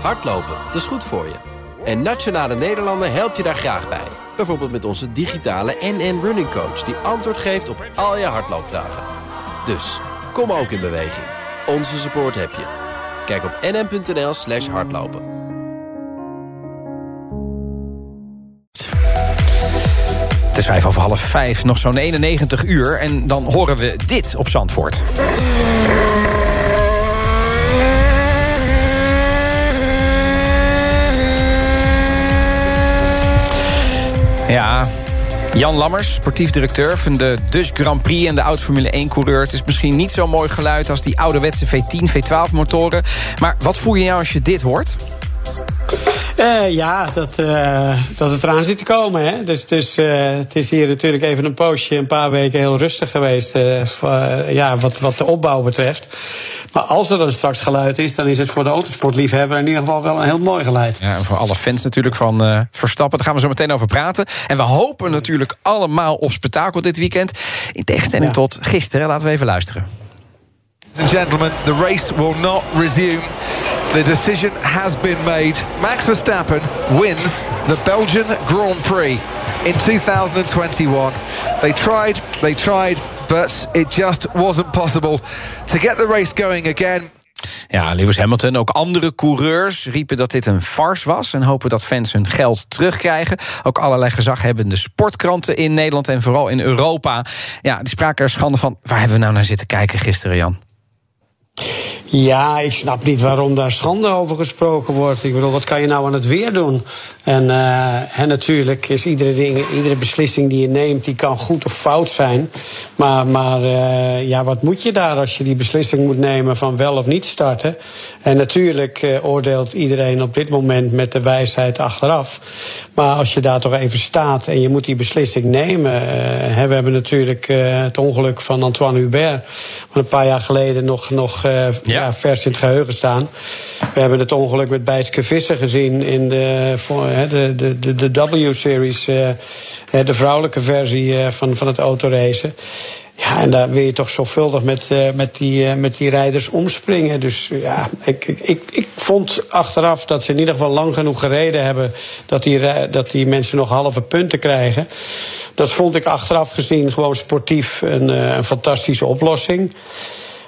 Hardlopen, dat is goed voor je. En Nationale Nederlanden helpt je daar graag bij. Bijvoorbeeld met onze digitale NN Running Coach... die antwoord geeft op al je hardloopvragen. Dus, kom ook in beweging. Onze support heb je. Kijk op nn.nl slash hardlopen. Het is vijf over half vijf, nog zo'n 91 uur. En dan horen we dit op Zandvoort. Ja, Jan Lammers, sportief directeur van de Dutch Grand Prix... en de oud-Formule 1-coureur. Het is misschien niet zo mooi geluid als die ouderwetse V10, V12-motoren. Maar wat voel je nou als je dit hoort? Uh, ja, dat, uh, dat het eraan zit te komen. Hè? Dus, dus uh, het is hier natuurlijk even een poosje, een paar weken heel rustig geweest. ja, wat, wat de opbouw betreft. Maar als er dan straks geluid is, dan is het voor de autosportliefhebber in ieder geval wel een heel mooi geluid. Ja, en voor alle fans natuurlijk van Verstappen. Daar gaan we zo meteen over praten. En we hopen natuurlijk allemaal op spektakel dit weekend. In tegenstelling ja. tot gisteren. Laten we even luisteren. Ladies and gentlemen, the race will not resume. The decision has been made. Max Verstappen wins the Belgian Grand Prix in 2021. They tried, they tried, but it just wasn't possible to get the race going again. Ja, Lewis Hamilton, ook andere coureurs riepen dat dit een farce was... en hopen dat fans hun geld terugkrijgen. Ook allerlei gezaghebbende sportkranten in Nederland en vooral in Europa... ja, die spraken er schande van. Waar hebben we nou naar zitten kijken gisteren, Jan? Ja, ik snap niet waarom daar schande over gesproken wordt. Ik bedoel, wat kan je nou aan het weer doen? En, en natuurlijk is iedere, ding, iedere beslissing die je neemt, die kan goed of fout zijn. Maar, maar uh, ja, wat moet je daar als je die beslissing moet nemen van wel of niet starten? En natuurlijk uh, oordeelt iedereen op dit moment met de wijsheid achteraf. Maar als je daar toch even staat en je moet die beslissing nemen. we hebben natuurlijk het ongeluk van Antoine Hubert. Wat een paar jaar geleden nog, nog. Ja, vers in het geheugen staan. We hebben het ongeluk met Bijtske Visser gezien in de, de, de, de, W-series. de vrouwelijke versie van, van het autoracen. Ja, en daar wil je toch zorgvuldig met, uh, met, die, met die rijders omspringen. Dus ja, ik, ik, ik vond achteraf dat ze in ieder geval lang genoeg gereden hebben... dat die, dat die mensen nog halve punten krijgen. Dat vond ik achteraf gezien gewoon sportief een, een fantastische oplossing.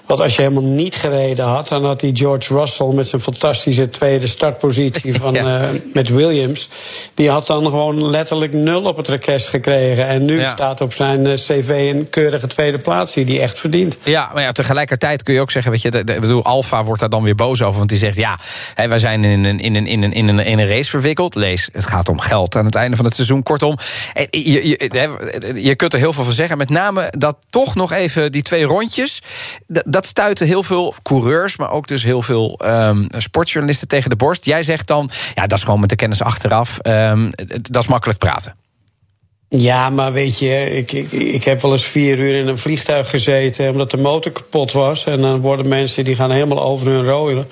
Want als je helemaal niet gereden had, dan had die George Russell met zijn fantastische tweede startpositie van, ja. uh, met Williams. Die had dan gewoon letterlijk nul op het rekest gekregen. En nu ja. staat op zijn uh, cv een keurige tweede plaats die hij echt verdient. Ja, maar ja, tegelijkertijd kun je ook zeggen, weet je, de, de, bedoel, Alfa wordt daar dan weer boos over. Want die zegt, ja, hè, wij zijn in een, in, een, in, een, in, een, in een race verwikkeld. Lees, het gaat om geld aan het einde van het seizoen. Kortom, je, je, je kunt er heel veel van zeggen. Met name dat toch nog even die twee rondjes dat stuiten heel veel coureurs, maar ook dus heel veel um, sportjournalisten tegen de borst. Jij zegt dan, ja, dat is gewoon met de kennis achteraf. Um, dat is makkelijk praten. Ja, maar weet je, ik, ik, ik heb wel eens vier uur in een vliegtuig gezeten omdat de motor kapot was. En dan worden mensen die gaan helemaal over hun rooien.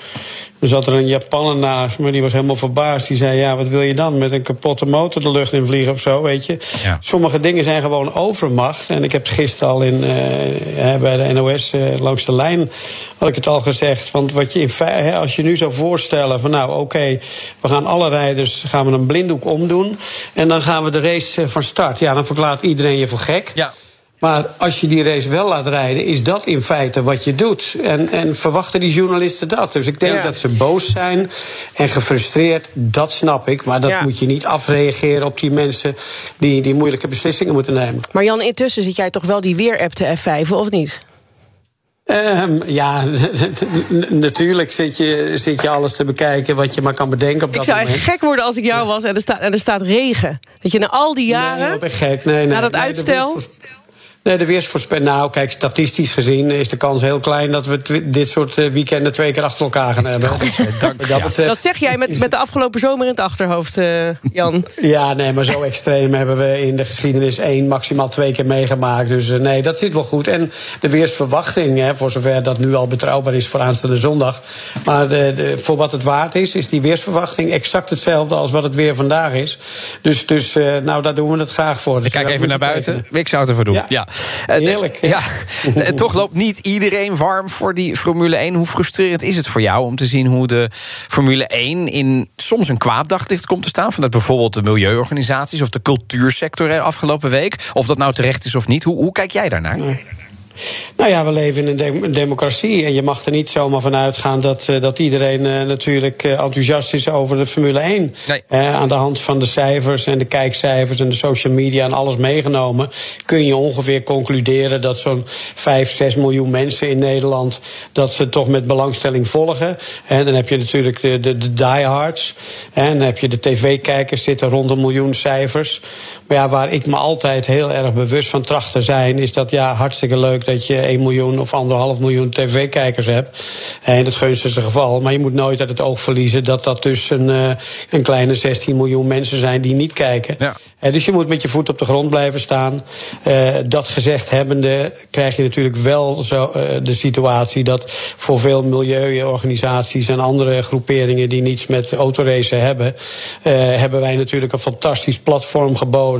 Er zat er een Japaner naast me, die was helemaal verbaasd. Die zei, ja, wat wil je dan? Met een kapotte motor de lucht in vliegen of zo, weet je? Ja. Sommige dingen zijn gewoon overmacht. En ik heb gisteren al in, uh, bij de NOS uh, langs de lijn... had ik het al gezegd. Want wat je in als je nu zou voorstellen... van nou, oké, okay, we gaan alle rijders gaan we een blinddoek omdoen... en dan gaan we de race van start. Ja, dan verklaart iedereen je voor gek. Ja. Maar als je die race wel laat rijden, is dat in feite wat je doet. En, en verwachten die journalisten dat? Dus ik denk ja. dat ze boos zijn en gefrustreerd, dat snap ik. Maar dat ja. moet je niet afreageren op die mensen die, die moeilijke beslissingen moeten nemen. Maar Jan, intussen zit jij toch wel die weer-app te F5, of niet? Um, ja, natuurlijk zit je, zit je alles te bekijken wat je maar kan bedenken op dat ik zou moment. gek worden als ik jou was en er staat, en er staat regen. Dat je na al die jaren, nee, ik ben gek. Nee, nee, na dat nee, uitstel... Nee, de weersvoorspelling. Nou, kijk, statistisch gezien is de kans heel klein dat we dit soort weekenden twee keer achter elkaar gaan hebben. Dank, dat, ja. dat, zeg jij met, met de afgelopen zomer in het achterhoofd, uh, Jan. Ja, nee, maar zo extreem hebben we in de geschiedenis één, maximaal twee keer meegemaakt. Dus uh, nee, dat zit wel goed. En de weersverwachting, hè, voor zover dat nu al betrouwbaar is voor aanstaande zondag. Maar de, de, voor wat het waard is, is die weersverwachting exact hetzelfde als wat het weer vandaag is. Dus, dus uh, nou, daar doen we het graag voor. Dus ik kijk even naar buiten. Ik zou het ervoor doen. ja. ja. Heerlijk. Ja, toch loopt niet iedereen warm voor die Formule 1. Hoe frustrerend is het voor jou om te zien hoe de Formule 1 in soms een kwaad daglicht komt te staan? Vanuit bijvoorbeeld de milieuorganisaties of de cultuursector afgelopen week. Of dat nou terecht is of niet. Hoe, hoe kijk jij daarnaar? Nou ja, we leven in een democratie. En je mag er niet zomaar van uitgaan dat, uh, dat iedereen uh, natuurlijk uh, enthousiast is over de Formule 1. Nee. aan de hand van de cijfers en de kijkcijfers en de social media en alles meegenomen. kun je ongeveer concluderen dat zo'n 5, 6 miljoen mensen in Nederland. dat ze toch met belangstelling volgen. En dan heb je natuurlijk de, de, de diehards. En dan heb je de tv-kijkers zitten rond een miljoen cijfers. Maar ja, waar ik me altijd heel erg bewust van tracht te zijn, is dat ja, hartstikke leuk dat je 1 miljoen of anderhalf miljoen tv-kijkers hebt. In het gunstigste geval. Maar je moet nooit uit het oog verliezen dat dat dus een, uh, een kleine 16 miljoen mensen zijn die niet kijken. Ja. Uh, dus je moet met je voet op de grond blijven staan. Uh, dat gezegd hebbende krijg je natuurlijk wel zo, de situatie dat voor veel milieuorganisaties en andere groeperingen die niets met autoracen hebben, hebben wij natuurlijk een fantastisch platform geboden.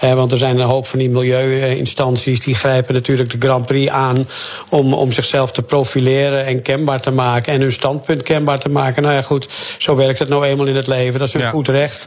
Want er zijn een hoop van die milieuinstanties die grijpen natuurlijk de Grand Prix aan om, om zichzelf te profileren en kenbaar te maken en hun standpunt kenbaar te maken. Nou ja, goed, zo werkt het nou eenmaal in het leven. Dat is een Ja. goed recht.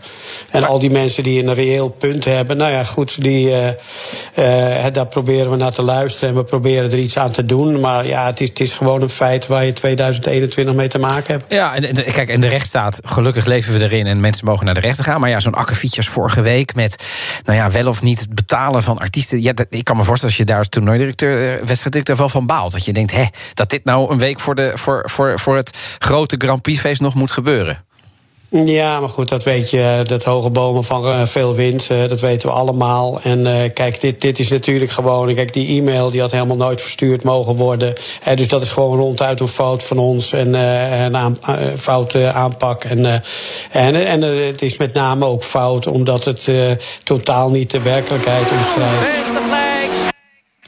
En al die mensen die een reëel punt hebben, nou ja, goed, die, eh, eh, daar proberen we naar te luisteren en we proberen er iets aan te doen. Maar ja, het is, het is gewoon een feit waar je 2021 mee te maken hebt. Ja, en, en- kijk, en de rechtsstaat, gelukkig leven we erin en mensen mogen naar de rechter gaan. Maar ja, zo'n akkefietjes vorige week met, nou ja, wel of niet het betalen van artiesten. Ja, ik kan me voorstellen als je daar als toernooidirecteur, eh, wedstrijddirecteur wel van baalt. Dat je denkt, hè, dat dit nou een week voor, de, voor, voor, voor het grote Grand Prix feest nog moet gebeuren. Ja, maar goed, dat weet je. Dat hoge bomen van eh, veel wind, eh, dat weten we allemaal. En eh, kijk, dit, dit is natuurlijk gewoon. Kijk, die e-mail die had helemaal nooit verstuurd mogen worden. Eh, dus dat is gewoon ronduit een fout van ons en eh, een aan, eh, foute aanpak. En, eh, en, en eh, het is met name ook fout omdat het eh, totaal niet de werkelijkheid omschrijft.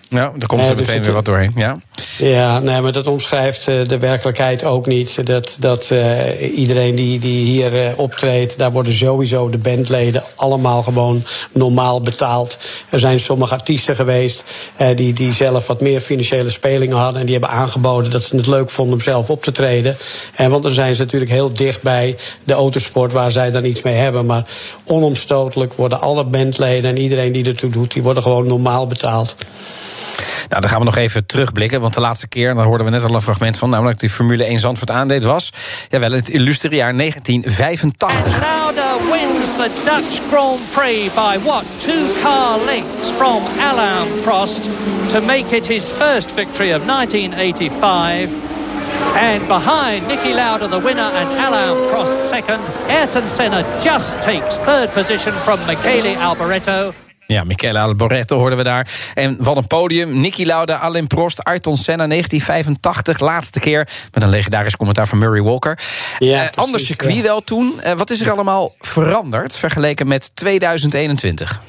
Ja, daar komt er dus meteen weer wat doorheen. Ja. Ja, nee, maar dat omschrijft eh, de werkelijkheid ook niet. Dat, dat eh, iedereen die, die hier eh, optreedt, daar worden sowieso de bandleden allemaal gewoon normaal betaald. Er zijn sommige artiesten geweest eh, die, die zelf wat meer financiële spelingen hadden. En die hebben aangeboden dat ze het leuk vonden om zelf op te treden. En want dan zijn ze natuurlijk heel dicht bij de autosport waar zij dan iets mee hebben. Maar onomstotelijk worden alle bandleden en iedereen die ertoe doet, die worden gewoon normaal betaald. Nou, dan gaan we nog even terugblikken. Want de laatste keer, en daar hoorden we net al een fragment van... namelijk die Formule 1 Zandvoort aandeed, was... ja, wel het illustere jaar 1985. Lauda wins the Dutch Grand Prix by what? Two car lengths from Alain Prost to make it his first victory of 1985. And behind Nicky Lauda, the winner, and Alain Prost second, Ayrton Senna just takes third position from Michele Alboreto. Ja, Michele Alboreto hoorden we daar. En wat een podium. Nicky Lauda, Alain Prost, Ayrton Senna, 1985. Laatste keer met een legendarisch commentaar van Murray Walker. Ja, Eh, circuit ja. wel toen. Eh, wat is er allemaal veranderd vergeleken met 2021?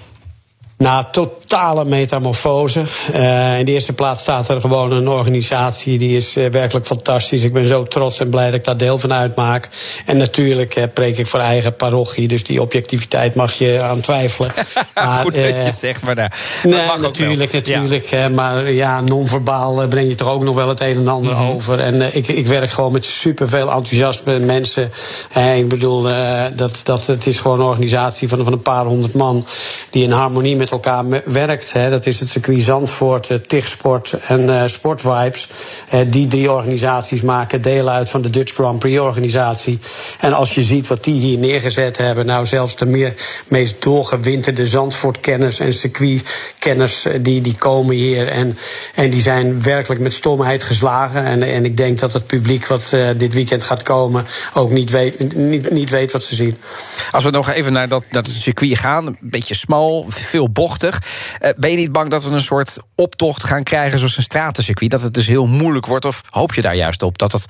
Nou, totale metamorfose. Eh, in de eerste plaats staat er gewoon een organisatie die is eh, werkelijk fantastisch. Ik ben zo trots en blij dat ik daar deel van uitmaak. En natuurlijk eh, preek ik voor eigen parochie, dus die objectiviteit mag je aan twijfelen. Maar, Goed dat je zegt, maar daar. dat mag ook natuurlijk, Ja. natuurlijk. maar ja, non-verbaal breng je toch ook nog wel het een en ander Mhm. over. En ik, ik werk gewoon met superveel enthousiasme mensen. Ik bedoel, dat, dat, het is gewoon een organisatie van, van een paar honderd man... die in harmonie met elkaar me- werkt. Hè. Dat is het circuit Zandvoort, eh, TIG-sport en eh Sportvibes. Eh, die drie organisaties maken deel uit van de Dutch Grand Prix-organisatie. En als je ziet wat die hier neergezet hebben... nou, zelfs de meer, meest doorgewinterde Zandvoort-kenners en circuitkenners... die, die komen hier en, en die zijn werkelijk met stomheid geslagen. En, en ik denk dat het publiek wat dit weekend gaat komen... ook niet weet, niet, niet weet wat ze zien. Als we nog even naar dat, dat circuit gaan, een beetje smal, veel bochtig. Eh, ben je niet bang dat we een soort optocht gaan krijgen zoals een stratencircuit? Dat het dus heel moeilijk wordt? Of hoop je daar juist op dat het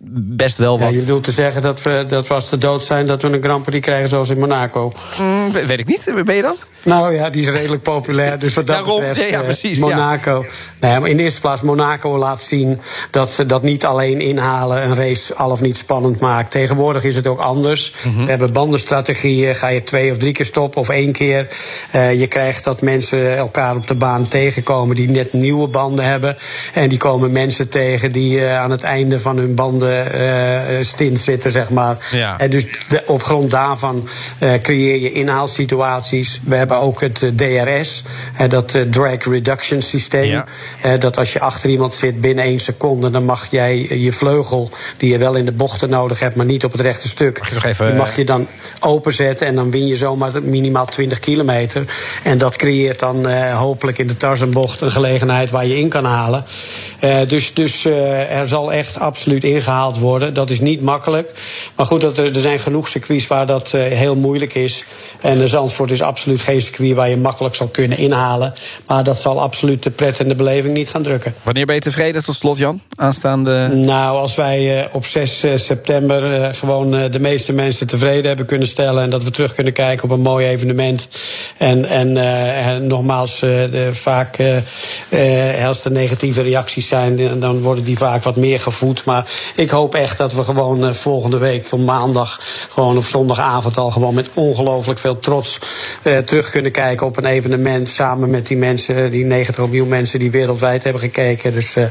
best wel wat... Ja, je bedoelt te zeggen dat we, dat we als de dood zijn... dat we een Grand Prix krijgen zoals in Monaco? Mm, weet ik niet. Ben je dat? Nou ja, die is redelijk populair. Dus wat dat Daarom, betreft, ja, eh, precies, Monaco. Nee, maar in de eerste plaats, Monaco laat zien... dat dat niet alleen inhalen een race al of niet spannend maakt. Tegenwoordig is het ook anders. Mhm. We hebben bandenstrategieën. Ga je twee of drie keer stoppen of één keer. Eh, je krijgt dat mensen elkaar op de baan tegenkomen... die net nieuwe banden hebben. En die komen mensen tegen die eh, aan het einde van hun banden eh, stint zitten, zeg maar. Ja. En dus de- op grond daarvan eh, creëer je inhaalsituaties. We hebben ook het eh, DRS, eh, dat eh, drag reduction systeem. Ja. Eh, dat als je achter iemand zit binnen één seconde, dan mag jij eh, je vleugel, die je wel in de bochten nodig hebt, maar niet op het rechte stuk, Mag je nog even, die mag eh, je dan openzetten en dan win je zomaar minimaal 20 kilometer. En dat creëert dan eh, hopelijk in de Tarzanbocht een gelegenheid waar je in kan halen. Eh, dus dus eh, er zal echt absoluut worden. Dat is niet makkelijk. Maar goed, dat er, er zijn genoeg circuits waar dat eh, heel moeilijk is. En de Zandvoort is absoluut geen circuit waar je makkelijk zal kunnen inhalen. Maar dat zal absoluut de pret en de beleving niet gaan drukken. Wanneer ben je tevreden tot slot, Jan? Aanstaande... Nou, als wij eh, op 6 eh, september eh, gewoon eh, de meeste mensen tevreden hebben kunnen stellen. En dat we terug kunnen kijken op een mooi evenement. En, en, eh, en nogmaals, eh, de, vaak eh, eh, als er negatieve reacties zijn, eh, dan worden die vaak wat meer gevoed. Maar ik hoop echt dat we gewoon eh, volgende week van maandag, gewoon op zondagavond al gewoon met ongelooflijk veel trots eh, terug kunnen kijken op een evenement. Samen met die mensen, die 90 miljoen mensen die wereldwijd hebben gekeken. Dus eh,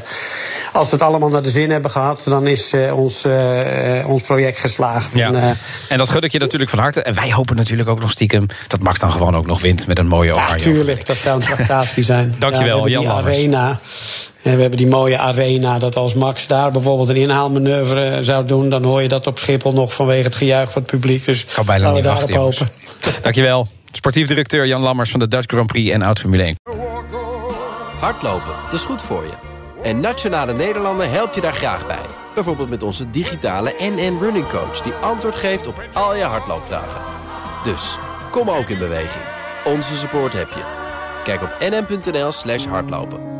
als we het allemaal naar de zin hebben gehad, dan is eh, ons, eh, eh, ons project geslaagd. Ja. En, eh, En dat gun ik je natuurlijk van harte. En wij hopen natuurlijk ook nog stiekem dat Max dan gewoon ook nog wint met een mooie ja, oranje. tuurlijk, dat zou een tractatie zijn. Dankjewel, ja, Jan Lammers. arena. En we hebben die mooie arena, dat als Max daar bijvoorbeeld een inhaalmanoeuvre eh, zou doen... dan hoor je dat op Schiphol nog vanwege het gejuich van het publiek. Dus Ik kan bijna niet wachten, hopen. Dankjewel. Sportief directeur Jan Lammers van de Dutch Grand Prix en Oud Formule 1. Hardlopen, dat is goed voor je. En Nationale Nederlanden helpt je daar graag bij. Bijvoorbeeld met onze digitale NN Running Coach... die antwoord geeft op al je hardloopvragen. Dus, kom ook in beweging. Onze support heb je. Kijk op nn.nl slash hardlopen.